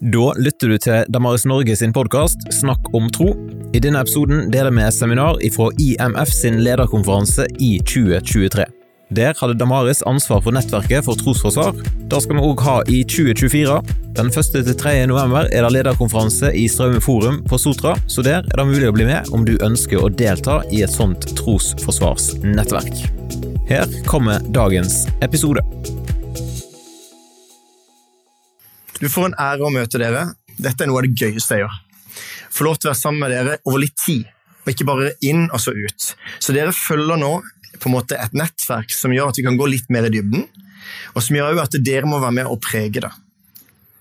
Da lytter du til Damaris Norge sin podkast Snakk om tro. I denne episoden deler vi seminar fra IMF sin lederkonferanse i 2023. Der hadde Damaris ansvar for nettverket for trosforsvar. Det skal vi òg ha i 2024. Den 1. til 3. november er det lederkonferanse i Straume forum på Sotra, så der er det mulig å bli med om du ønsker å delta i et sånt trosforsvarsnettverk. Her kommer dagens episode. Du får en ære å møte dere. Dette er noe av det gøyeste jeg gjør. Få lov til å være sammen med dere over litt tid, og ikke bare inn og så ut. Så dere følger nå på en måte et nettverk som gjør at vi kan gå litt mer i dybden, og som gjør at dere må være med og prege det.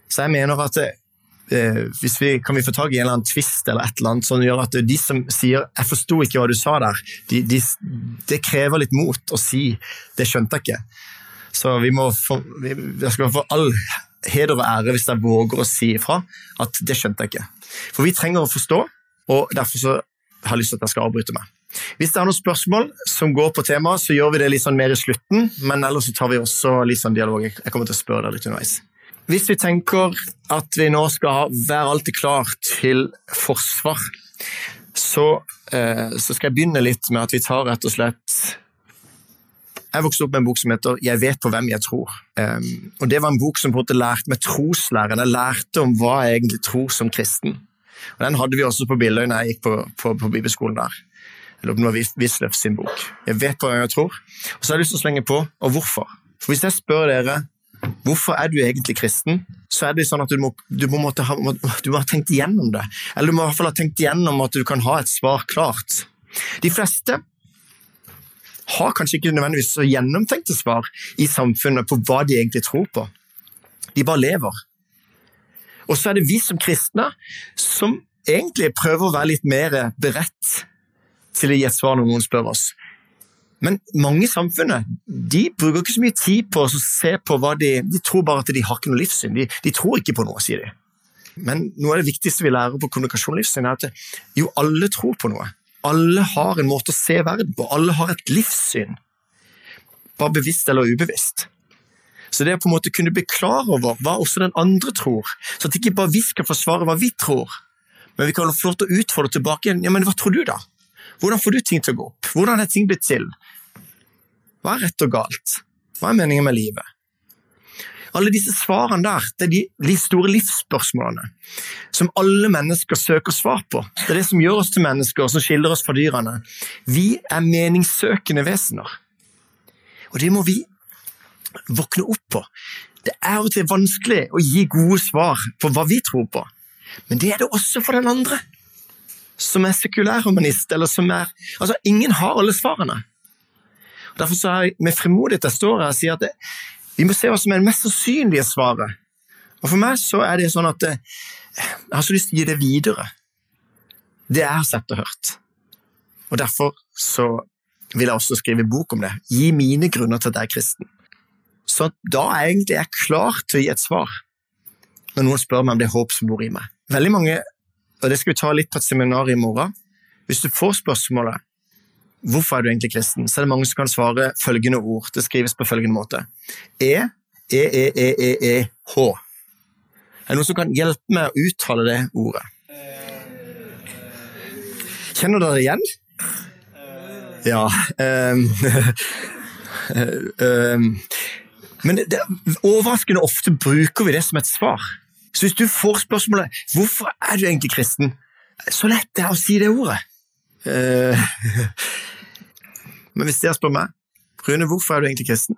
Så jeg mener at eh, hvis vi, kan vi få tak i en eller annen tvist eller et eller annet som gjør at de som sier 'jeg forsto ikke hva du sa der', de, de, det krever litt mot å si 'det skjønte jeg ikke'. Så vi må få, jeg skal få all heder og ære hvis jeg våger å si ifra at 'det skjønte jeg ikke'. For vi trenger å forstå, og derfor så har jeg lyst til at jeg skal avbryte meg. Hvis det er noen spørsmål som går på temaet, så gjør vi det litt sånn mer i slutten, men ellers så tar vi også litt sånn dialog. Jeg kommer til å spørre deg litt underveis. Hvis vi tenker at vi nå skal være alltid klar til forsvar, så, eh, så skal jeg begynne litt med at vi tar rett og slett jeg vokste opp med en bok som heter 'Jeg vet på hvem jeg tror'. Um, og Det var en bok som på en måte lærte meg troslæren. Jeg lærte om hva jeg egentlig tror som kristen. Og Den hadde vi også på Billøy når jeg gikk på, på, på bibelskolen der. Eller om det var Wisløff sin bok. Jeg vet på hvem jeg tror. Og så har jeg lyst til å slenge på og hvorfor. For Hvis jeg spør dere hvorfor er du egentlig kristen, så er det sånn at du må, du må, ha, du må ha tenkt igjennom det. Eller du må i hvert fall ha tenkt igjennom at du kan ha et svar klart. De fleste har kanskje ikke nødvendigvis så gjennomtenkte svar i samfunnet på hva de egentlig tror på. De bare lever. Og så er det vi som kristne som egentlig prøver å være litt mer beredt til å gi et svar når noen spør oss. Men mange i samfunnet de bruker ikke så mye tid på å se på hva de De tror bare at de har ikke noe livssyn. De, de tror ikke på noe, sier de. Men noe av det viktigste vi lærer på kommunikasjon og livssyn, er at jo, alle tror på noe. Alle har en måte å se verden på, alle har et livssyn. Bare bevisst eller ubevisst. Så det å på en måte kunne bli klar over hva også den andre tror, så at ikke bare vi skal forsvare hva vi tror, men vi kan få lov til å utfordre tilbake igjen. Ja, men hva tror du, da? Hvordan får du ting til å gå opp? Hvordan er ting blitt til? Hva er rett og galt? Hva er meningen med livet? Alle disse svarene der, det er de, store livsspørsmålene som alle mennesker søker svar på. Det er det som gjør oss til mennesker, og som skiller oss fra dyrene. Vi er meningssøkende vesener. Og det må vi våkne opp på. Det er og til vanskelig å gi gode svar på hva vi tror på, men det er det også for den andre, som er sekulærhumanist, eller som er Altså, ingen har alle svarene. Derfor så er jeg med frimodighet jeg står her og sier at det, vi må se hva som er det mest sannsynlige svaret. Og For meg så er det sånn at eh, jeg har så lyst til å gi det videre. Det jeg har sett og hørt. Og Derfor så vil jeg også skrive bok om det. Gi mine grunner til at jeg er kristen. Så da er egentlig jeg klar til å gi et svar når noen spør meg om det er håp som bor i meg. Veldig mange, og det skal vi ta litt på et seminar i morgen, hvis du får spørsmålet Hvorfor er du egentlig kristen? Så er det mange som kan svare følgende ord. Det skrives på følgende måte. E, E. Er det noen som kan hjelpe meg å uttale det ordet? Kjenner dere det igjen? Ja um, Men det, overraskende ofte bruker vi det som et svar. Så hvis du får spørsmålet 'Hvorfor er du egentlig kristen?' så lett det er å si det ordet. Uh, men hvis dere spør meg Rune, hvorfor er du egentlig kristen?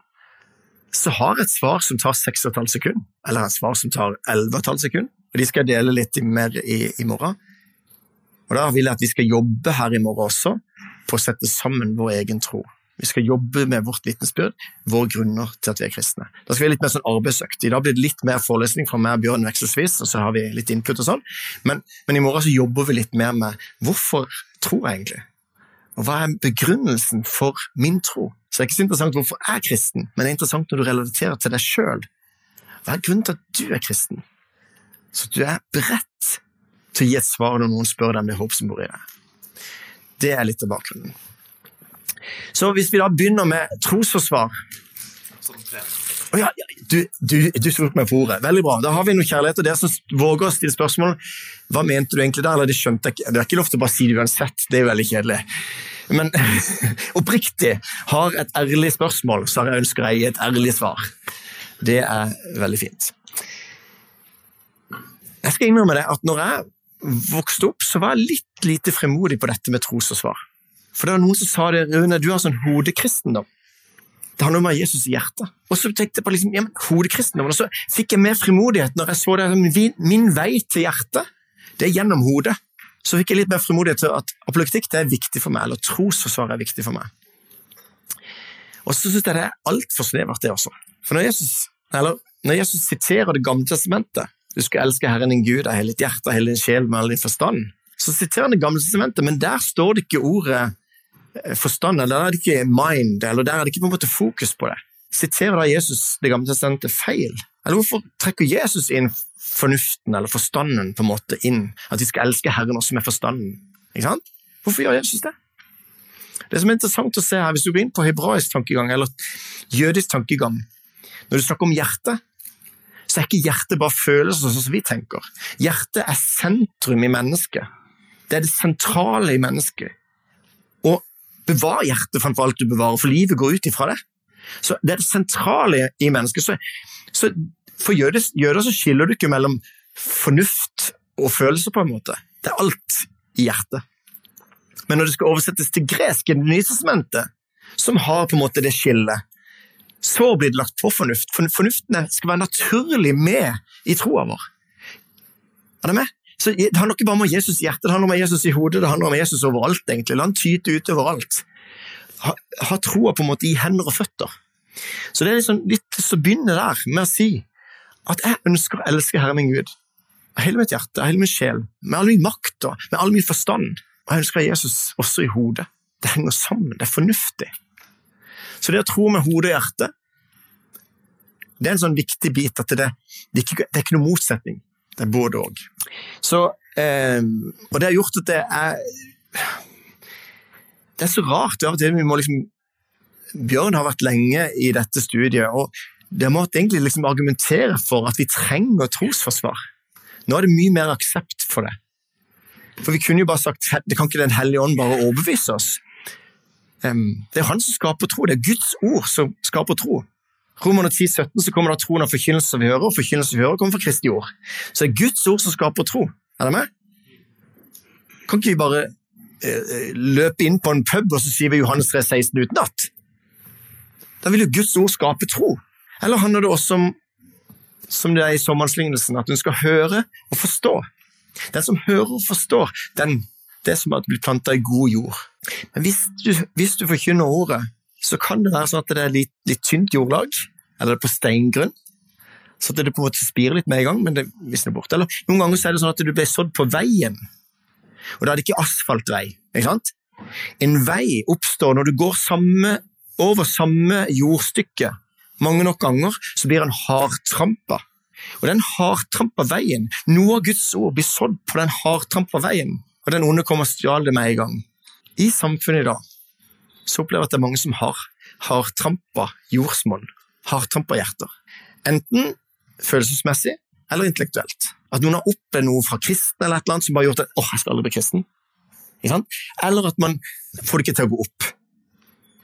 Så har jeg et svar som tar 6,5 sekunder, eller et svar som tar 11,5 sekunder. Og de skal jeg dele litt mer i, i morgen. Og da vil jeg at vi skal jobbe her i morgen også på å sette sammen vår egen tro. Vi skal jobbe med vårt vitnesbyrd, våre grunner til at vi er kristne. Da skal vi litt mer sånn arbeidsøkt. I dag blir det litt mer forelesning fra meg og Bjørn vekselvis, og så har vi litt input og sånn. Men, men, i morgen så jobber vi litt mer med hvorfor tror jeg egentlig? Og hva er begrunnelsen for min tro? Så det er ikke så interessant hvorfor jeg er kristen, men det er interessant når du relaterer til deg sjøl. Hva er grunnen til at du er kristen? Så du er beredt til å gi et svar når noen spør deg om det håp som bor i deg. Det er litt av bakgrunnen. Så hvis vi da begynner med trosforsvar oh, ja, du, du, tok meg på ordet. Veldig bra. Da har vi noe kjærlighet. Og dere som våger å stille spørsmål, hva mente du egentlig der? Eller det skjønte jeg ikke. Det er ikke lov til å bare si det uansett. Det er veldig kjedelig. Men oppriktig har et ærlig spørsmål, så har jeg ønsker jeg et ærlig svar. Det er veldig fint. Jeg skal innrømme det at når jeg vokste opp, så var jeg litt lite fremodig på dette med tros og svar. For det var noen som sa det, Rune, du har sånn hodekristendom. Det handler om å ha Jesus i hjertet. Og så tenkte jeg på liksom, ja, men hodekristendom, og så fikk jeg mer frimodighet når jeg så det. Min, vei til hjertet, det er gjennom hodet. Så fikk jeg litt mer frimodighet til at apologtikk det er viktig for meg, eller trosforsvar er viktig for meg. Og så syns jeg det er altfor snevert, det også. For når Jesus, eller, når Jesus siterer Det gamle testamentet, du skal elske Herren din Gud av hele ditt hjerte, av hele din sjel, med all din forstand, så siterer han Det gamle testamentet, men der står det ikke ordet forstand, eller der er det ikke mind, eller der er det ikke på en måte fokus på det. Siterer da Jesus Det gamle testamentet feil? Eller hvorfor trekker Jesus inn fornuften eller forstanden på en måte inn? At vi skal elske Herren også med forstanden. Ikke sant? Hvorfor gjør Jesus det? Det som er interessant å se her, Hvis du går inn på hebraisk tankegang eller jødisk tankegang, når du snakker om hjertet, så er ikke hjertet bare følelser sånn som vi tenker. Hjertet er sentrum i mennesket. Det er det sentrale i mennesket. Bevar hjertet framfor alt du bevarer, for livet går ut ifra det. Så Det er det sentrale i mennesket. Så, så For jøder, jøder så skiller du ikke mellom fornuft og følelse, på en måte. Det er alt i hjertet. Men når det skal oversettes til gresk i Det nye som har på en måte det skillet, så blir det lagt på fornuft. For fornuften skal være naturlig med i troa vår. Er det med? Så Det handler ikke bare om Jesus i hjertet, det handler om Jesus i hodet, det handler om Jesus overalt. egentlig. La han tyte ut overalt. Ha, ha troa på en måte i hender og føtter. Så det er liksom litt så begynne der med å si at jeg ønsker å elske Herre min Gud av hele mitt hjerte, av hele min sjel, med all min makt og med all min forstand. Og jeg ønsker Jesus også i hodet. Det henger sammen, det er fornuftig. Så det å tro med hode og hjerte, det er en sånn viktig bit at det, det, er, ikke, det er ikke noe motsetning. Både òg. Eh, og det har gjort at det er Det er så rart av og til vi må liksom Bjørn har vært lenge i dette studiet, og det har måttet egentlig liksom argumentere for at vi trenger trosforsvar. Nå er det mye mer aksept for det. For vi kunne jo bare sagt det kan ikke Den hellige ånd bare overbevise oss. Det er han som skaper tro. Det er Guds ord som skaper tro. Romerne 10, 17 så kommer da troen av forkynnelse vi hører, og forkynnelse vi hører kommer fra Kristi ord. Så det er Guds ord som skaper tro. Er det med? Kan ikke vi bare eh, løpe inn på en pub og så sier vi Johannes 3, 16 utenat? Da vil jo Guds ord skape tro. Eller handler det også om, som det er i sommerlignelsen, at hun skal høre og forstå? Den som hører og forstår, den, det er som at blir planta i god jord. Men hvis du, hvis du forkynner ordet, så kan det være sånn at det er litt, litt tynt jordlag, eller er på steingrunn. Så at det på en måte spirer litt med en gang, men det visner bort. Eller noen ganger er det sånn at du blir sådd på veien, og da er det ikke asfaltvei. ikke sant? En vei oppstår når du går samme, over samme jordstykke mange nok ganger, så blir den hardtrampa. Og den hardtrampa veien, noe av Guds ord blir sådd på den hardtrampa veien, og den onde kommer og stjal det med en gang. I samfunnet i dag så opplever jeg at det er mange som har hardtrampa jordsmonn, hardtrampa hjerter. Enten følelsesmessig eller intellektuelt. At noen har opplevd noe fra kristne eller et eller annet som bare har gjort at 'åh, jeg skal aldri bli kristen'. Eller at man får det ikke til å gå opp.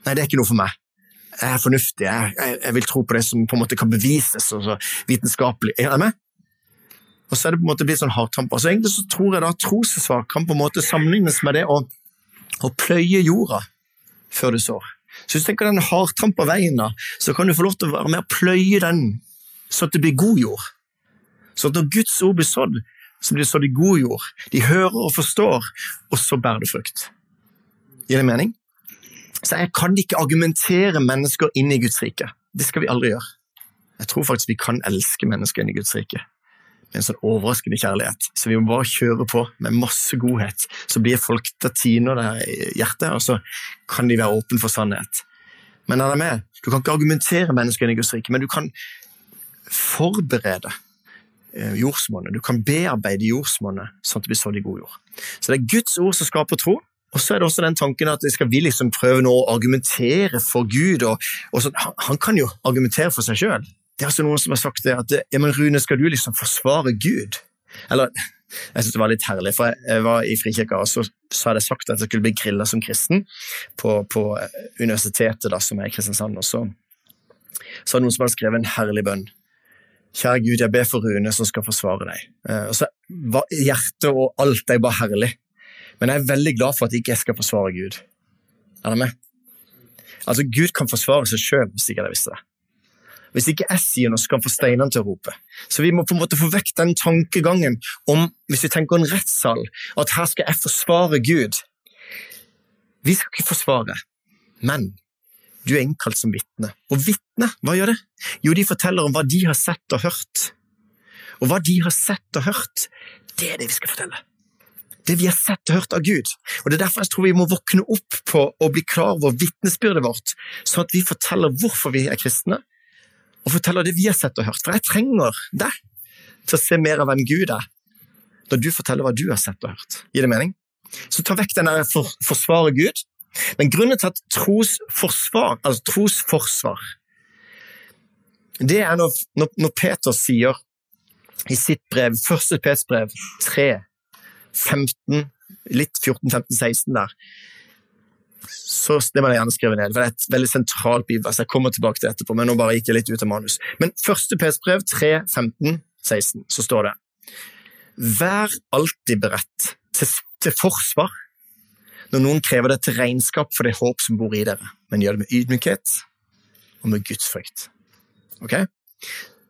Nei, det er ikke noe for meg. Jeg er fornuftig, jeg, jeg, jeg vil tro på det som på en måte kan bevises og så vitenskapelig. Er jeg med? Og så er det på en måte blitt sånn hardtrampa. Så egentlig så tror jeg da trosforsvar kan på en måte sammenlignes med det å, å pløye jorda før du sår. Så hvis du tenker den hardtrampa veien, da, så kan du få lov til å være med og pløye den sånn at det blir god jord. Sånn at når Guds ord blir sådd, så blir det sådd i god jord. De hører og forstår, og så bærer det frukt. Gir det mening? Så jeg kan ikke argumentere mennesker inn i Guds rike. Det skal vi aldri gjøre. Jeg tror faktisk vi kan elske mennesker inn i Guds rike en sånn overraskende kjærlighet. Så vi må bare kjøre på med masse godhet. Så blir folk da tiner det hjertet, og så kan de være åpne for sannhet. Men er det med? Du kan ikke argumentere mennesker inn i Guds rike, men du kan forberede eh, jordsmonnet. Du kan bearbeide jordsmonnet sånn at det blir sådd i god jord. Så det er Guds ord som skaper tro. Og så er det også den tanken at skal vi liksom prøve nå å argumentere for Gud? og, og han, han, kan jo argumentere for seg sjøl. Det er altså noen som har sagt det, at ja, men Rune, skal du liksom forsvare Gud? Eller, jeg synes det var litt herlig, for jeg var i Frikirka, og så, så hadde jeg sagt at jeg skulle bli grilla som kristen på, på, universitetet da, som er i Kristiansand. Og så, var noen som hadde skrevet en herlig bønn. Kjære Gud, jeg ber for Rune som skal forsvare deg. Eh, og så var Hjertet og alt er bare herlig. Men jeg er veldig glad for at ikke jeg skal forsvare Gud. Er det med? Altså, Gud kan forsvare seg sjøl, hvis ikke jeg visste det. Hvis ikke jeg sier noe, skal han få steinene til å rope. Så vi må på en måte få vekk den tankegangen om, hvis vi tenker en rettssal, at her skal jeg forsvare Gud. Vi skal ikke forsvare, men du er innkalt som vitne. Og vitne, hva gjør det? Jo, de forteller om hva de har sett og hørt. Og hva de har sett og hørt, det er det vi skal fortelle det vi har sett og hørt av Gud. Og Det er derfor jeg tror vi må våkne opp på å bli klar over vitnesbyrdet vårt, sånn at vi forteller hvorfor vi er kristne, og forteller det vi har sett og hørt. For jeg trenger deg til å se mer av hvem Gud er, når du forteller hva du har sett og hørt. Gir det mening? Så ta vekk den der for, forsvare Gud. Men grunnen til at trosforsvar, altså trosforsvar, det er når, når, Peter sier i sitt brev, første Peters brev 3, 15, litt 14-15-16 der. Så det må jeg gjerne skrive ned, for det er et veldig sentralt bibelvers. Jeg kommer tilbake til etterpå, men nå bare gikk jeg litt ut av manus. Men første PS brev 3, 15, 16, så står det Vær alltid beredt til, til forsvar når noen krever det til regnskap for det håp som bor i dere, men gjør det med ydmykhet og med gudsfrykt. Ok?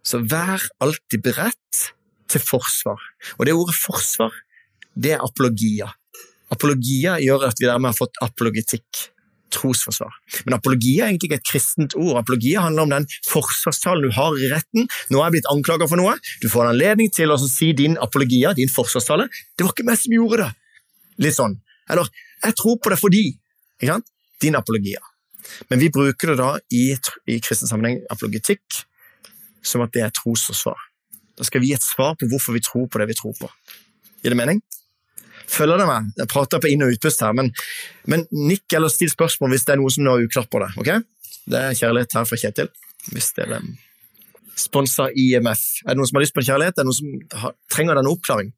Så vær alltid beredt til forsvar. Og det ordet forsvar det er apologia. Apologia gjør at vi dermed har fått apologetikk, trosforsvar. Men apologia er egentlig ikke et kristent ord. Apologia handler om den forsvarstalen du har i retten. Nå er jeg blitt anklaga for noe. Du får en anledning til å si din apologia, din forsvarstale. Det var ikke meg som gjorde det. Litt sånn. Eller jeg tror på det fordi. Ikke sant? Din apologia. Men vi bruker det da i, i kristen sammenheng, apologetikk, som at det er trosforsvar. Da skal vi gi et svar på hvorfor vi tror på det vi tror på. Gir det mening? Følger dere meg? Jeg prater på inn- og utpust her, men, men nikk eller still spørsmål hvis det er noe som er uklart på det. ok? Det er kjærlighet her fra Kjetil. Hvis det er Sponsa IMF. Er det noen som har lyst på en kjærlighet? Er det noen som har, trenger denne oppklaring?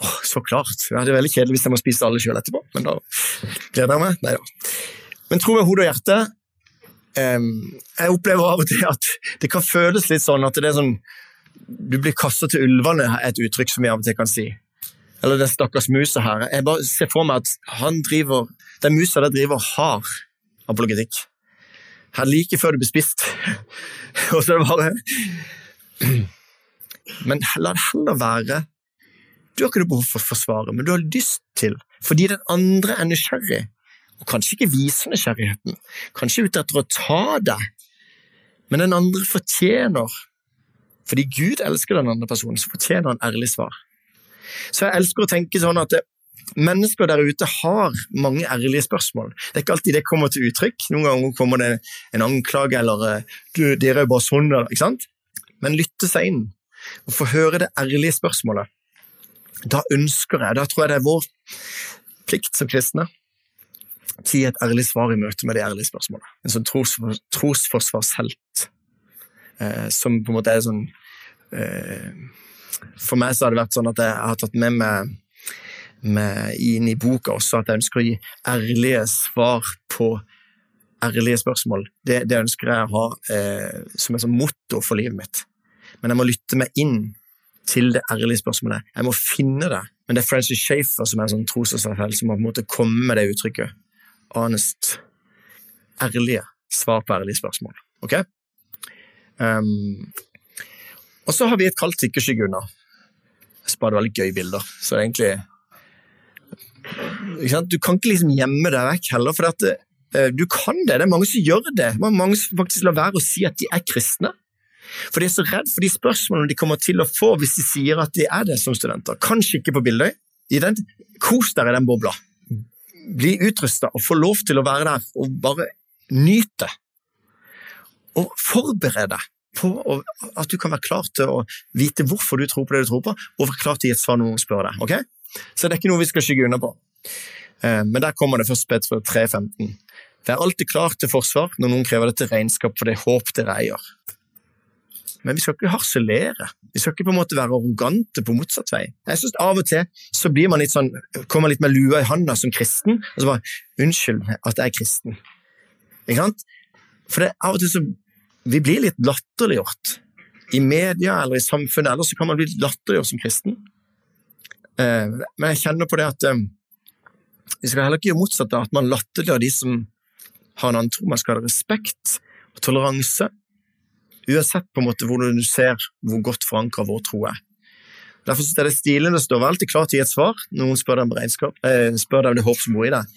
Åh, så klart. Ja, det er veldig kjedelig hvis jeg må spise alle sjøl etterpå, men da gleder jeg meg. Nei da. Men tro med hodet og hjerte. Um, jeg opplever av og til at det kan føles litt sånn at det er sånn Du blir kasta til ulvene, er et uttrykk som vi av og til kan si eller den stakkars musa her. Jeg bare ser for meg at han driver, den musa der driver hard apologetikk. Her like før du blir spist. og så er det bare Men la det heller være Du har ikke noe behov for å forsvare, men du har lyst til, fordi den andre er nysgjerrig, og kanskje ikke viser nysgjerrigheten, kanskje ute etter å ta deg, men den andre fortjener fordi Gud elsker den andre personen, så fortjener han ærlig svar. Så jeg elsker å tenke sånn at mennesker der ute har mange ærlige spørsmål. Det er ikke alltid det kommer til uttrykk. Noen ganger kommer det en anklage eller eh, du, 'dere er bare sånn', ikke sant? Men lytte seg inn og få høre det ærlige spørsmålet. Da ønsker jeg, da tror jeg det er vår plikt som kristne, til et ærlig svar i møte med det ærlige spørsmålet. En sånn tros, trosforsvarshelt eh, som på en måte er sånn eh, for meg så har det vært sånn at jeg har tatt med meg med inn i boka også at jeg ønsker å gi ærlige svar på ærlige spørsmål. Det, det ønsker jeg å ha eh, som et motto for livet mitt. Men jeg må lytte meg inn til det ærlige spørsmålet. Jeg må finne det. Men det er Francis Shafer som er en sånn trosforsvarshelt som må på en måte komme med det uttrykket. Honest. Ærlige svar på ærlige spørsmål. Ok? Um, og så har vi et kaldt tikkeskygge unna. Jeg sparer veldig gøye bilder, så det er egentlig Du kan ikke liksom gjemme deg vekk heller, for at, uh, du kan det. Det er mange som gjør det. Det er mange som faktisk lar være å si at de er kristne. For de er så redd for de spørsmålene de kommer til å få hvis de sier at de er det som studenter. Kanskje ikke på Bildøy. Kos dere i den bobla. Bli utrusta og få lov til å være der og bare nyte. Og forbered deg på at du kan være klar til å vite hvorfor du tror på det du tror på, og være klar til å gi et svar når noen spør deg. Okay? Så det er ikke noe vi skal skygge unna på. Eh, men der kommer det først Peter 3.15. Vær alltid klar til forsvar når noen krever dette regnskap for det håp dere eier. Men vi skal ikke harselere. Vi skal ikke på en måte være arrogante på motsatt vei. Jeg synes Av og til så blir man litt sånn, kommer man litt med lua i handa som kristen, og så bare 'Unnskyld at jeg er kristen'. Ikke sant? For det, av og til så vi blir litt latterliggjort. I media eller i samfunnet ellers kan man bli latterliggjort som kristen. Eh, men jeg kjenner på det at eh, vi skal heller ikke gjøre motsatt av at man latterliggjør de som har en annen tro. Man skal ha respekt og toleranse Uansett på en måte hvordan du ser hvor godt forankra vår tro er. Derfor synes jeg det er stilende det står alltid klar til å gi et svar. Noen spør deg om eh, om det håp som bor i deg.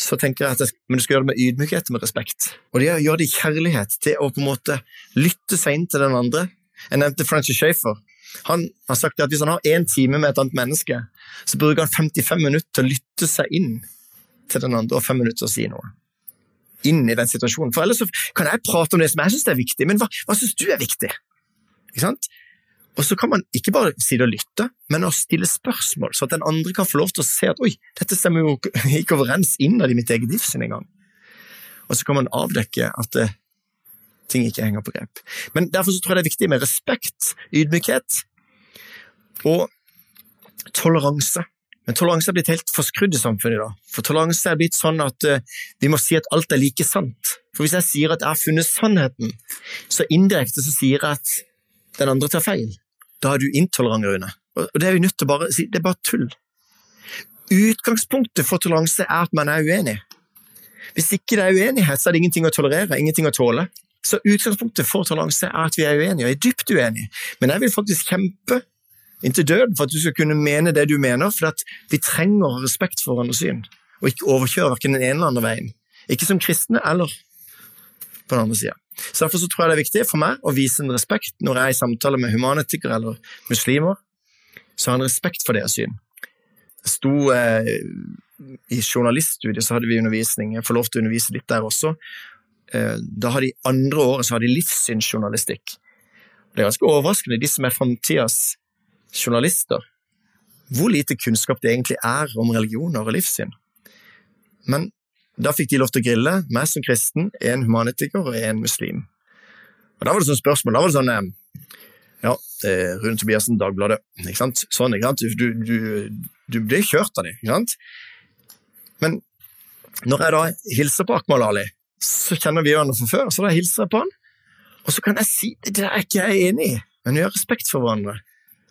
Så tenker jeg at jeg, Men du skal gjøre det med ydmykhet og med respekt. Og det gjør det i kjærlighet, til å på en måte lytte seg inn til den andre. Jeg nevnte Francis Schaefer. Han har sagt at hvis han har én time med et annet menneske, så bruker han 55 minutter til å lytte seg inn til den andre, og fem minutter til å si noe inn i den situasjonen. For ellers kan jeg prate om det som jeg syns er viktig, men hva, hva syns du er viktig? Ikke sant? Og så kan man ikke bare si det og lytte, men å stille spørsmål, så at den andre kan få lov til å se at oi, dette stemmer jo ikke overens innad i mitt eget livssyn engang. Og så kan man avdekke at eh, ting ikke henger på grep. Men Derfor så tror jeg det er viktig med respekt, ydmykhet og toleranse. Men toleranse er blitt helt forskrudd i samfunnet i dag. For toleranse er blitt sånn at uh, vi må si at alt er like sant. For hvis jeg sier at jeg har funnet sannheten, så indirekte så sier jeg at den andre tar feil. Da er du intolerant, Rune. Og det er vi nødt til å bare si. Det er bare tull. Utgangspunktet for toleranse er at man er uenig. Hvis ikke det er uenighet, så er det ingenting å tolerere, ingenting å tåle. Så utgangspunktet for toleranse er at vi er uenige, og er dypt uenige. Men jeg vil faktisk kjempe inntil døden for at du skal kunne mene det du mener, for at vi trenger respekt for hverandres syn, og ikke overkjøre verken den ene eller andre veien. Ikke som kristne eller på den andre sida. Så Derfor så tror jeg det er viktig for meg å vise en respekt når jeg er i samtale med humanetikere eller muslimer. Så har en respekt for deres syn. Jeg sto eh, I journaliststudiet så hadde vi undervisning, jeg får lov til å undervise litt der også. Eh, da har de andre året så har de livssynsjournalistikk. Det er ganske overraskende, de som er framtidas journalister hvor lite kunnskap det egentlig er om religioner og livssyn. Men da fikk de lov til å grille, meg som kristen, en humanitiker og en muslim. Og Da var det sånn spørsmål. Da var det sånn eh, Ja, Rune Tobiassen, Dagbladet. ikke sant? Sånn, ikke sant? Du, du, du blir kjørt av dem, ikke sant? Men når jeg da hilser på Akmal Ali, så kjenner vi hverandre fra før, så da hilser jeg på han. Og så kan jeg si det er ikke jeg enig i, men vi har respekt for hverandre.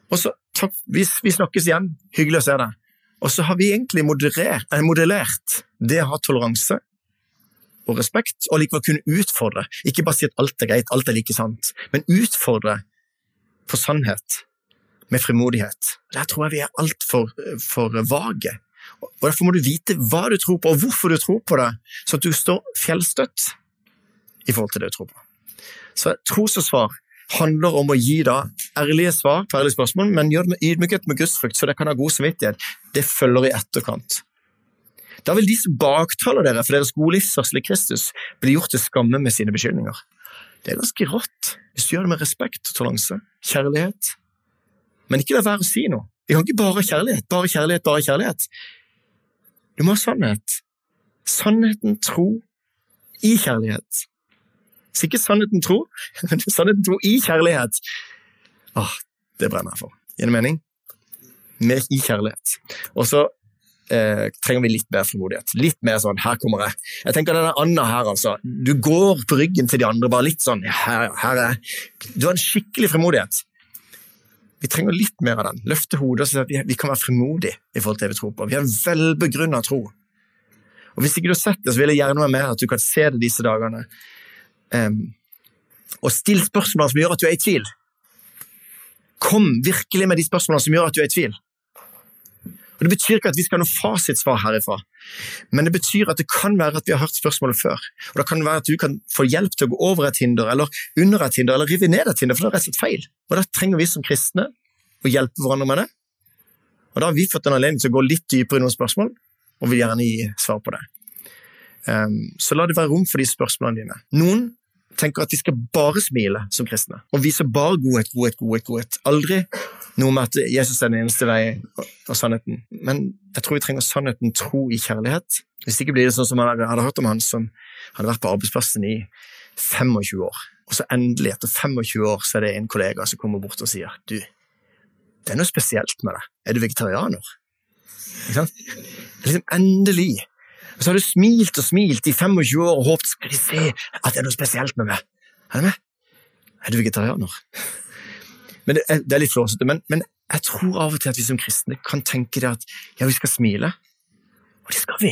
Og så, takk, vi, vi snakkes igjen, hyggelig å se deg. Og så har vi egentlig moderert, eh, modellert det å ha toleranse og respekt, og likevel kunne utfordre. Ikke bare si at alt er greit, alt er like sant, men utfordre for sannhet med frimodighet. Der tror jeg vi er altfor for vage. Og Derfor må du vite hva du tror på, og hvorfor du tror på det, så at du står fjellstøtt i forhold til det du tror på. Så tros og svar handler om å gi da ærlige svar på ærlige spørsmål, men gjør det med ydmykhet med gudsfrykt, så det kan ha god samvittighet. Det følger i etterkant. Da vil de som baktaler dere for deres gode livsførsel i Kristus, bli gjort til skamme med sine beskyldninger. Det er ganske rått hvis du gjør det med respekt og toleranse, kjærlighet. Men ikke la være å si noe. Vi kan ikke bare kjærlighet, bare kjærlighet, bare kjærlighet. Du må ha sannhet. Sannheten, tro, i kjærlighet. Så ikke sannheten tro, men sannheten tro i kjærlighet. Åh, det brenner jeg for. Gir det mening? Mer i kjærlighet. Og så eh, trenger vi litt mer frimodighet. Litt mer sånn 'her kommer jeg'. Jeg tenker denne Anna her, altså. Du går på ryggen til de andre, bare litt sånn her, her er Du har en skikkelig frimodighet. Vi trenger litt mer av den. Løfte hodet og si at vi, vi, kan være frimodige i forhold til det vi tror på. Vi har en velbegrunna tro. Og Hvis ikke du har sett det, så vil jeg gjerne være med at du kan se det disse dagene. Og still spørsmål som gjør at du er i tvil. Kom virkelig med de spørsmålene som gjør at du er i tvil. Og Det betyr ikke at vi skal ha noe fasitsvar herifra, men det betyr at det kan være at vi har hørt spørsmålet før. Og Det kan være at du kan få hjelp til å gå over et hinder, eller under et hinder, eller rive ned et hinder, for det er rett og slett feil. Og Da trenger vi som kristne å hjelpe hverandre med det. Og Da har vi fått en anledning til å gå litt dypere i noen spørsmål, og vil gjerne gi svar på det. Um, så la det være rom for de spørsmålene dine. Noen tenker at vi skal bare smile som kristne, og vise bare godhet, godhet, godhet. godhet. Aldri noe med at Jesus er den eneste vei og sannheten. Men jeg tror vi trenger sannheten, tro i kjærlighet. Hvis ikke blir det sånn som man hadde hørt om han som hadde vært på arbeidsplassen i 25 år. Og så endelig, etter 25 år, så er det en kollega som kommer bort og sier du, det er noe spesielt med deg. Er du vegetarianer? Ikke sant? Liksom, endelig. Og så har du smilt og smilt i 25 år og håpet skal de se at det er noe spesielt med meg. Er med? Er du vegetarianer? Men det er, det er litt flåsete, men, men, jeg tror av og til at vi som kristne kan tenke det at ja, vi skal smile. Og det skal vi.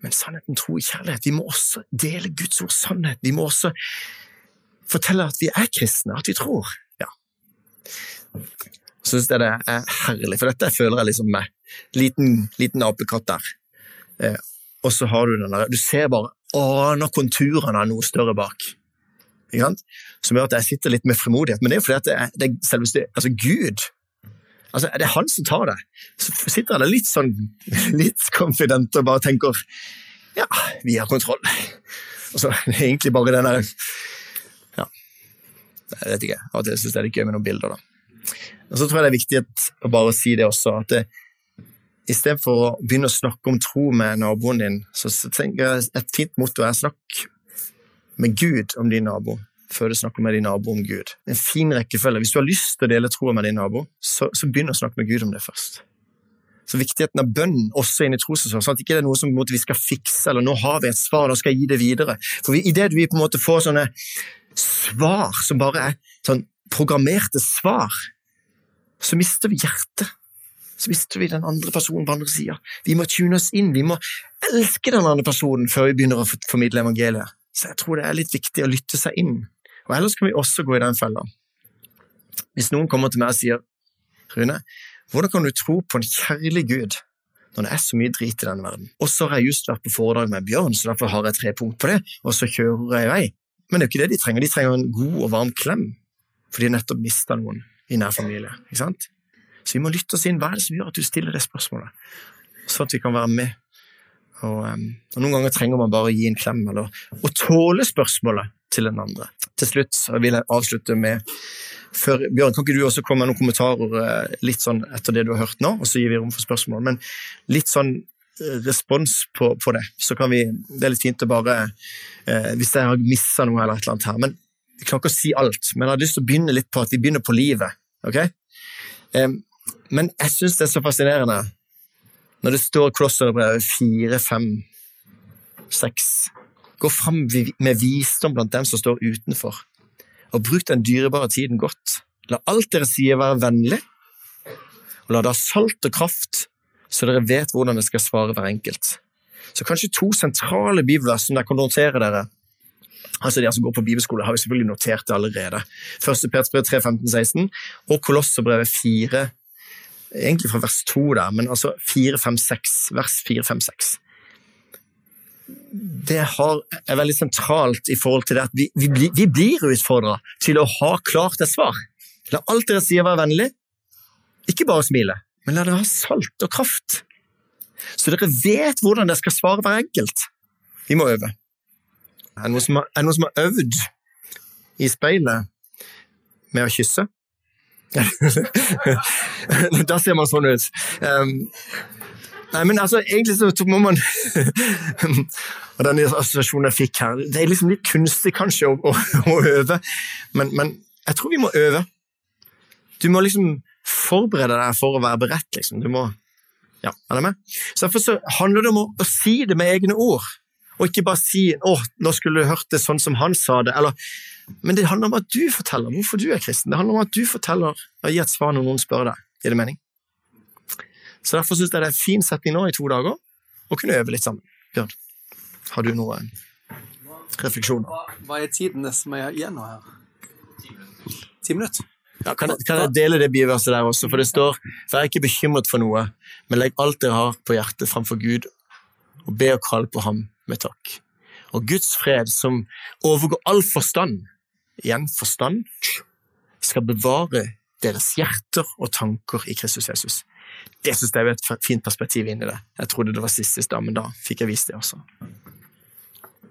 Men sannheten, tro i kjærlighet. Vi må også dele Guds ord sannhet. Vi må også fortelle at vi er kristne, at vi tror. Ja. Syns jeg det er herlig, for dette føler jeg liksom meg. Liten, liten apekatt der. Eh, og så har du den der Du ser bare aner konturene av noe større bak som gjør at jeg sitter litt med frimodighet. Men det er jo fordi at det er, det er selveste altså Gud altså Det er han som tar det. Så sitter jeg der litt sånn litt confident og bare tenker ja, vi har kontroll. Og så er det egentlig bare den der Ja, jeg vet ikke. Av og til syns jeg det er litt gøy med noen bilder, da. Og så tror jeg det er viktig å bare si det også, at det, istedenfor å begynne å snakke om tro med naboen din, så tenker jeg et fint motto er snakk med Gud om din nabo før du snakker med din nabo om Gud. En fin rekkefølge. Hvis du har lyst til å dele troa med din nabo, så, så begynn å snakke med Gud om det først. Så viktigheten av bønn også inn i trosforsvar, sånn at ikke det er noe som vi skal fikse, eller nå har vi et svar, da skal jeg gi det videre. For i det vi på en måte får sånne svar som bare er sånn programmerte svar, så mister vi hjertet. Så mister vi den andre personen på andre sida. Vi må tune oss inn, vi må elske den andre personen før vi begynner å formidle evangeliet. Så jeg tror det er litt viktig å lytte seg inn. Og ellers kan vi også gå i den fella. Hvis noen kommer til meg og sier Rune, hvordan kan du tro på en kjærlig Gud når det er så mye drit i denne verden? Og så har jeg just vært på foredrag med Bjørn, så derfor har jeg tre punkt på det, og så kjører jeg i vei. Men det er jo ikke det de trenger, de trenger en god og varm klem, for de har nettopp mista noen i nær familie. ikke sant? Så vi må lytte oss inn. Hva er det som gjør at du stiller det spørsmålet? Sånn at vi kan være med og, um, og, Noen ganger trenger man bare å gi en klem eller å tåle spørsmålet til den andre. Til slutt vil jeg avslutte med før, Bjørn, kan ikke du også komme med noen kommentarer uh, litt sånn etter det du har hørt nå, og så gir vi rom for spørsmål. Men litt sånn uh, respons på, på, det. Så kan vi Det er litt fint å bare eh, Hvis jeg har missa noe eller et eller annet her. Men vi kan ikke si alt. Men jeg har lyst til å begynne litt på at vi begynner på livet. ok? Um, men jeg syns det er så fascinerende når det står Kolosserbrevet fire, fem, seks Gå fram med visdom blant dem som står utenfor, og bruk den dyrebare tiden godt. La alt dere sier være vennlig, og la det ha salt og kraft, så dere vet hvordan dere skal svare hver enkelt. Så kanskje to sentrale bibelvers som dere kan notere dere. Altså De som går på bibelskole, har vi selvfølgelig notert det allerede. Første Petersbrev 3, 15, 16 og Kolosserbrevet 4, egentlig fra vers 2 der, men altså 4, 5, 6, vers 4, 5, 6. Det er veldig sentralt i forhold til det at vi, vi, vi blir utfordra til å ha klart et svar. La alt dere sier være vennlig, ikke bare smile, men la det ha salt og kraft. Så dere vet hvordan dere skal svare hver enkelt. Vi må øve. Er det noen noen som har øvd i speilet med å kysse? da ser man sånn ut. Um, nei, men altså, egentlig så må man Og den assosiasjonen jeg fikk her, det er liksom litt kunstig kanskje å, å, å øve, men, men, jeg tror vi må øve. Du må liksom forberede deg for å være beredt, liksom. Du må Ja, er det med? Så Derfor så handler det om å, å si det med egne ord, og ikke bare si 'Å, nå skulle du hørt det sånn som han sa det', eller men det handler om at du forteller hvorfor du er kristen. Det handler om at du forteller og gir et svar når noen spør deg. Gir det mening? Så Derfor syns jeg det er en fin setning nå i to dager å kunne øve litt sammen. Bjørn, har du noen refleksjoner? Hva er tiden som er igjen nå her? Ti minutter? Ja, kan, jeg, kan jeg dele det biverset der også? For det står Vær ikke bekymret for noe, men legg alt dere har på hjertet framfor Gud, og be og kall på ham med takk. Og Guds fred, som overgår all forstand, igjen forstand, skal bevare deres hjerter og tanker i Kristus Jesus. Det synes jeg er et fint perspektiv inn i det. Jeg trodde det var sist i stad, men da fikk jeg vist det også.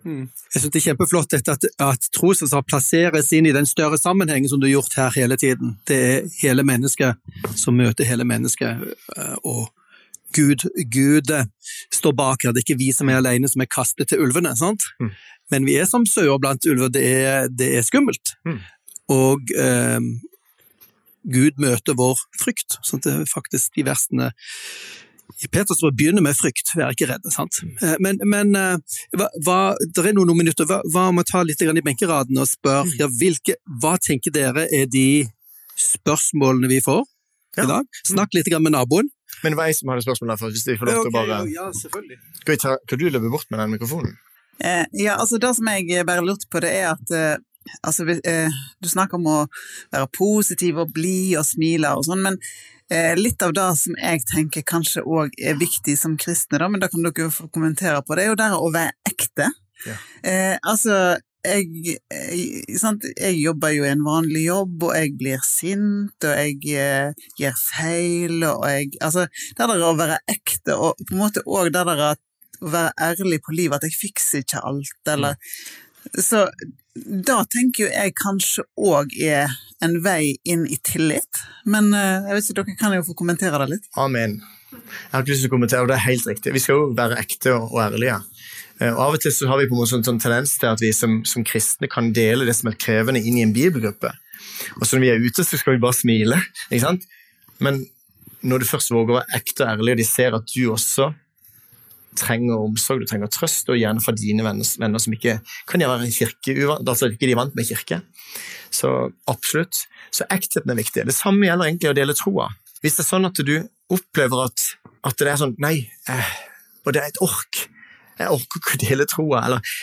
Jeg synes det er kjempeflott dette at, at trosansvar plasseres inn i den større sammenhengen som du har gjort her hele tiden. Det er hele mennesket som møter hele mennesket, eh, og Gud, Gud står bak her. Det er ikke vi som er alene som er kastet til ulvene, sant? Mm. Men vi er som sauer blant ulver. Det er, det er skummelt. Mm. Og eh, Gud møter vår frykt. sånn det er faktisk de versene i Peters brev begynner med frykt, vær ikke redde. sant? Eh, Men, men eh, hva, hva, det er noen minutter, hva, hva om å ta litt i benkeraden og spørre ja, hvilke, hva tenker dere er de spørsmålene vi får Ja. i dag? Snakk litt med naboen. Men det var jeg som hadde spørsmål derfor, hvis jeg får lov til å bare ja, selvfølgelig. Skal, vi ta, kan du løpe bort med den mikrofonen? Eh, ja, altså det som jeg bare lurte på, det er at eh, altså, eh, du snakker om å være positiv og blid og smile og sånn, men eh, litt av det som jeg tenker kanskje òg er viktig som kristne, da, men da kan dere få kommentere på, det er jo det å være ekte. Ja. Eh, altså, jeg, jeg, jeg jobber jo i en vanlig jobb, og jeg blir sint, og jeg eh, gjør feil, og jeg Altså, det der å være ekte, og på en måte òg det der å være ærlig på livet, at jeg fikser ikke alt, eller Så da tenker jo jeg kanskje òg er en vei inn i tillit, men eh, jeg vet ikke, dere kan jo få kommentere det litt. Amen. Jeg har ikke lyst til å kommentere, og det er helt riktig. Vi skal jo være ekte og, og ærlige. Eh, Og Av og til så har vi på en måte sånn, sånn tendens til at vi som, som kristne kan dele det som er krevende, inn i en bibelgruppe. Og så når vi er ute, så skal vi bare smile. ikke sant? Men når du først våger å være ekte og ærlig, og de ser at du også trenger omsorg, du trenger trøst, og gjerne fra dine venner, venner som ikke kan være i kirke, altså ikke de er vant med kirke. Så absolutt. Så ektheten er viktig. Det samme gjelder egentlig å dele troa. Hvis det er sånn at du opplever at, at det er sånn Nei, eh, og det er et ork. Jeg orker ikke å dele troa. Eller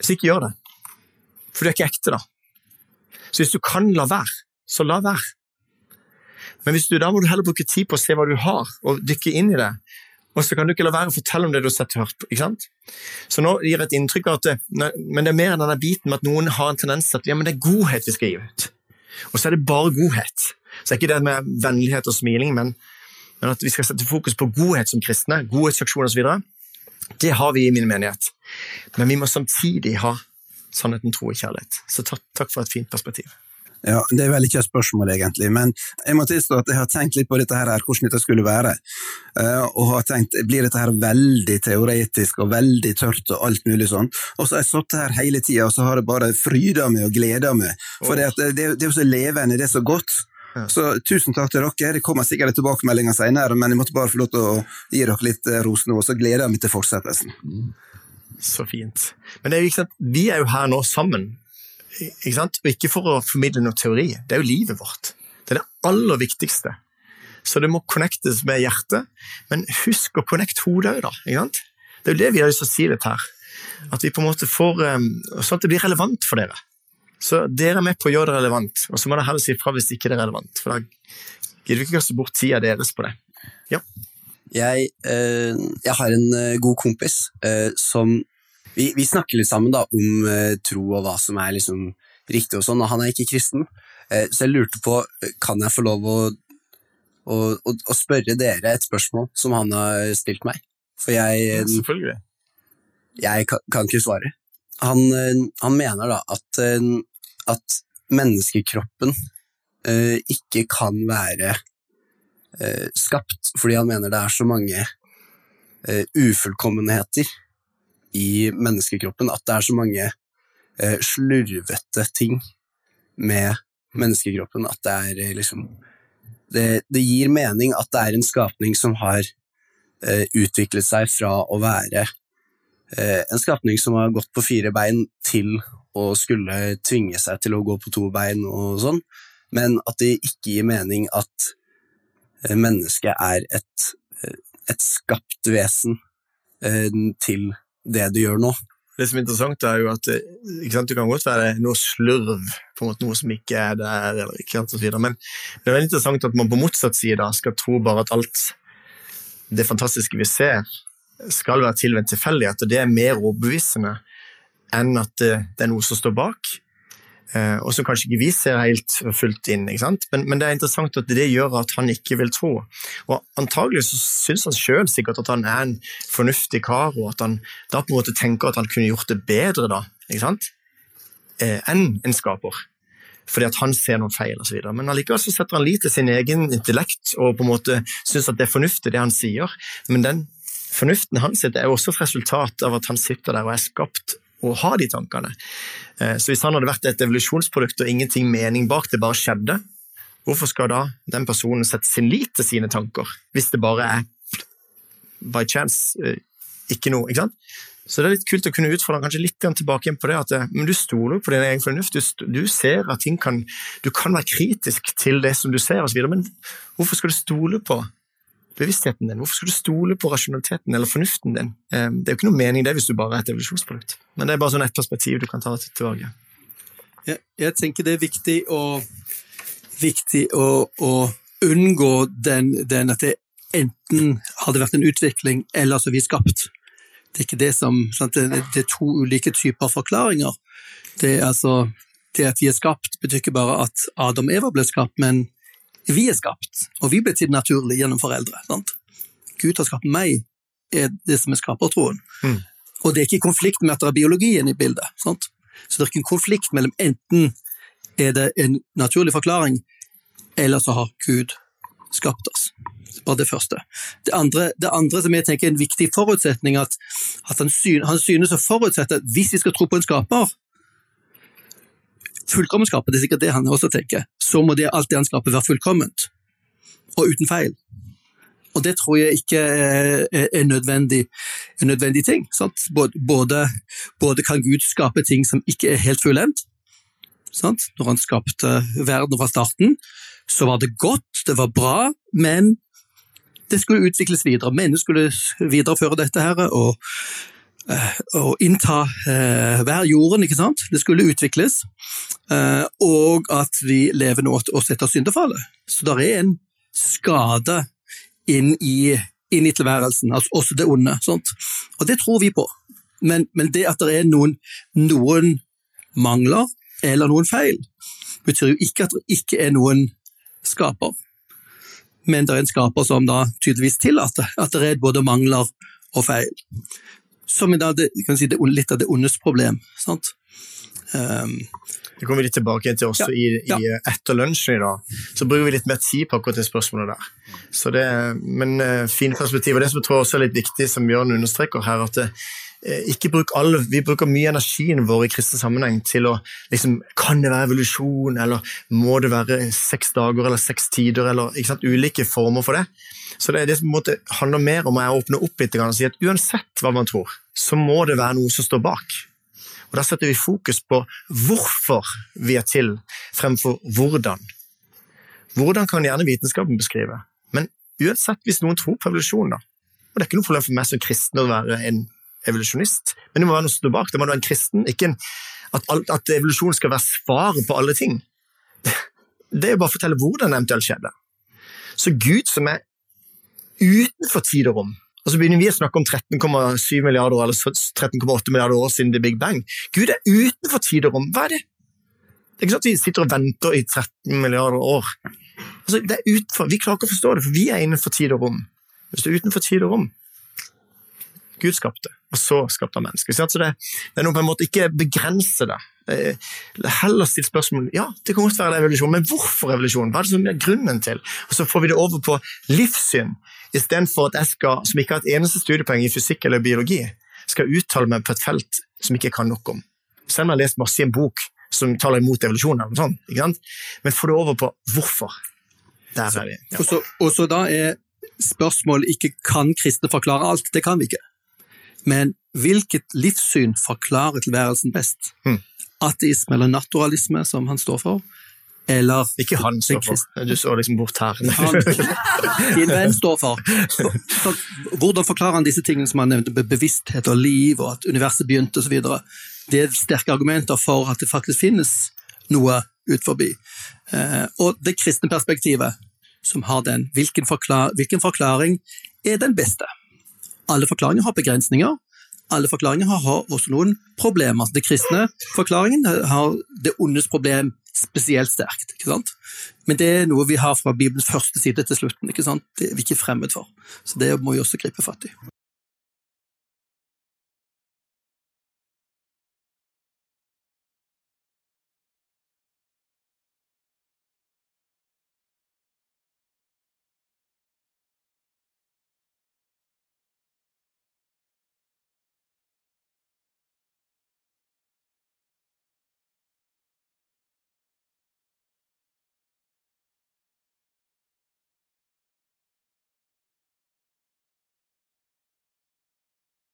Så ikke gjør det. For du er ikke ekte, da. Så hvis du kan la være, så la være. Men hvis du, da må du heller bruke tid på å se hva du har, og dykke inn i det. Og så kan du ikke la være å fortelle om det du har sett og hørt. ikke sant? Så nå gir jeg et inntrykk av at det, men det er mer enn denne biten med at noen har en tendens til at ja, men det er godhet vi skal gi ut. Og så er det bare godhet. Så er ikke det med vennlighet og smiling, men, men at vi skal sette fokus på godhet som kristne, godhetsaksjoner osv. Det har vi i min menighet. Men vi må samtidig ha sannheten, tro og kjærlighet. Så takk, takk for et fint perspektiv. Ja, Det er vel ikke et spørsmål, egentlig, men jeg må tilstå at jeg har tenkt litt på dette her, hvordan dette skulle være. Eh, og har tenkt, Blir dette her veldig teoretisk og veldig tørt og alt mulig sånn? Og så har jeg sittet her hele tida og så har jeg bare fryda meg og gleda meg. For det, det, det er jo så levende, det er så godt. Så tusen takk til dere. Det kommer sikkert tilbakemeldinger senere, men jeg måtte bare få lov til å gi dere litt eh, ros nå, så gleder jeg meg til fortsettelsen. Så fint. Men det er jo vi er jo her nå sammen, ikke sant? og ikke for å formidle noe teori. Det er jo livet vårt. Det er det aller viktigste. Så det må connectes med hjertet, men husk å connecte hodet òg, da. Ikke sant? Det er jo det vi har lyst til å si litt her. At vi på en måte får Sånn at det blir relevant for dere. Så dere er med på å gjøre det relevant, og så må dere heller si fra hvis ikke det er relevant. For da gidder vi ikke kaste bort tida deres på det. Jeg, eh, jeg har en eh, god kompis eh, som vi, vi snakker litt sammen da, om eh, tro og hva som er liksom riktig, og sånn, og han er ikke kristen. Eh, så jeg lurte på, eh, kan jeg få lov å, å, å, å spørre dere et spørsmål som han har stilt meg? For jeg, Selvfølgelig. jeg kan, kan ikke svare. Han, han mener da at, at menneskekroppen eh, ikke kan være eh, skapt, fordi han mener det er så mange eh, ufullkommenheter i menneskekroppen, at det er så mange eh, slurvete ting med menneskekroppen, at det er eh, liksom det, det gir mening at det er en skapning som har eh, utviklet seg fra å være eh, en skapning som har gått på fire bein til å skulle tvinge seg til å gå på to bein og sånn, men at det ikke gir mening at eh, mennesket er et, eh, et skapt vesen eh, til det du gjør nå. Det som er interessant, er jo at sant, det kan godt være noe slurv, på en måte noe som ikke er der, eller ikke sant, og så videre. men det er veldig interessant at man på motsatt side skal tro bare at alt det fantastiske vi ser, skal være tilvendt tilfeldighet, og det er mer overbevisende enn at det, det er noe som står bak. eh, og som kanskje ikke vi ser helt fullt inn. Men, men, det er interessant at det gjør at han ikke vil tro. Og Antagelig så syns han sjøl sikkert at han er en fornuftig kar, og at han da på en måte tenker at han kunne gjort det bedre da? Eh, enn en skaper. Fordi at han ser noen feil osv. Men allikevel så setter han lit til sin egen intellekt og på en måte syns at det er fornuftig, det han sier. Men den fornuften hans er også et resultat av at han sitter der og er skapt å ha de tankene. Eh, så hvis han hadde vært et evolusjonsprodukt og ingenting mening bak, det bare skjedde, hvorfor skal da den personen sette sin lit til sine tanker, hvis det bare er by chance, eh, ikke noe, ikke sant? Så det er litt kult å kunne utfordre kanskje litt tilbake igjen på det, at eh, men du stoler på din egen fornuft, du, du, ser at ting kan Du kan være kritisk til det som du ser, og men hvorfor skal du stole på bevisstheten din? Hvorfor skal du stole på rasjonaliteten eller fornuften din? Eh, det er jo ikke noe mening det hvis du bare er et evolusjonsprodukt. Men det er bare sånn et perspektiv du kan ta tilbake. Jeg, jeg tenker det er viktig å, viktig å, å unngå den, den, at det enten hadde vært en utvikling, eller så er vi skapt. Det er ikke det som sant, det, er to ulike typer forklaringer. Det er altså det at vi er skapt, betyr ikke bare at Adam og Eva ble skapt, men vi er skapt, og vi ble til naturlig gjennom foreldre. Sant? Gud har skapt meg, er det som er skapertroen. Mm. Og det er ikke konflikt med at det er biologien i bildet. Sant? Så det er ikke en konflikt mellom enten er det en naturlig forklaring, eller så har Gud skapt oss. Bare det første. Det andre, det andre som jeg tenker er en viktig forutsetning, at, at han, synes, han, synes å forutsette at hvis vi skal tro på en skaper, fullkommenskapet, det er sikkert det han også tenker, så må det, alt det han skaper være fullkomment, og uten feil. Og det tror jeg ikke er, en nødvendig, en nødvendig ting. Både, både, kan Gud skape ting som ikke er helt fullendt. Når han skapte verden fra starten, så var det godt, det var bra, men det skulle utvikles videre. Mennesker skulle videreføre dette her og, eh, og innta eh, hver jorden, ikke sant. Det skulle utvikles. Eh, og at vi lever nå oss etter syndefallet. Så det er en skade inn i, inn i tilværelsen, altså også det onde. Sånt. Og det tror vi på. Men, men det at det er noen, noen mangler eller noen feil, betyr jo ikke at det ikke er noen skaper men det er en skaper som da tydeligvis tillater at det er både mangler og feil. Som er da det, si, det, litt av det ondes problem. sant? Um, det kommer vi litt tilbake til også ja, i, i ja. etter lunsjen i dag. Så bruker vi litt mer tid på akkurat det spørsmålet der. Så det, men uh, fine perspektiv. Og det som jeg tror også er litt viktig, som Bjørn understreker her, at det, ikke bruk all, Vi bruker mye energien vår i kristen sammenheng til å liksom, Kan det være evolusjon, eller må det være seks dager eller seks tider, eller sant, ulike former for det? Så det det måte, handler mer om å åpne opp litt og si at uansett hva man tror, så må det være noe som står bak. Og Da setter vi fokus på hvorfor vi er til, fremfor hvordan. Hvordan kan gjerne vitenskapen beskrive, men uansett hvis noen tror på evolusjon, da, og det er ikke noe problem for meg som kristen å være en evolusjonist, men det må være noe som står bak. Det må være en kristen. Ikke en, at, at evolusjon skal være svaret på alle ting. Det er jo bare å fortelle hvordan det eventuelt skjedde. Så Gud som er utenfor tid og rom og så begynner vi å snakke om 13,7 milliarder eller 13,8 milliarder år siden The Big Bang. Gud er utenfor tid og rom. Hva er det? Det er ikke sånn at vi sitter og venter i 13 milliarder år. Altså, det er utenfor. Vi klarer ikke å forstå det, for vi er innenfor tid og rom. Hvis du er utenfor tid og rom, Gud skapte, og så skapte han mennesker. Så det, det er noe på en måte ikke begrense det. Heller still spørsmål ja, det kan godt være evolusjon, men hvorfor evolusjon? Hva er det som er grunnen til? Og Så får vi det over på livssyn, istedenfor at jeg skal, som ikke har et eneste studiepoeng i fysikk eller biologi, skal uttale meg på et felt som ikke kan nok om. Selv om jeg har lest masse i en bok som taler imot evolusjon, eller noe sånt, ikke sant? men få det over på hvorfor. Der er vi. Ja. Og så da er spørsmålet ikke kan kristne forklare alt. Det kan vi ikke. Men hvilket livssyn forklarer tilværelsen best? Mm. Ateisme eller naturalisme, som han står for? Eller Ikke han står for, du så liksom bort her. Han, din venn står for. hvordan forklarer han disse tingene som han nevnte, bevissthet og liv, og at universet begynte osv.? Det er sterke argumenter for at det faktisk finnes noe ut forbi. Eh, og det kristne perspektivet, som har den, hvilken, forklar, hvilken forklaring er den beste? Alle forklaringer har begrensninger. alle forklaringer har, også noen problemer. Den kristne forklaringen har det ondes problem spesielt sterkt. ikke sant? Men det er noe vi har fra Bibelens første side til slutten. ikke sant? Det er vi ikke fremmed for. Så det må vi også gripe fatt i.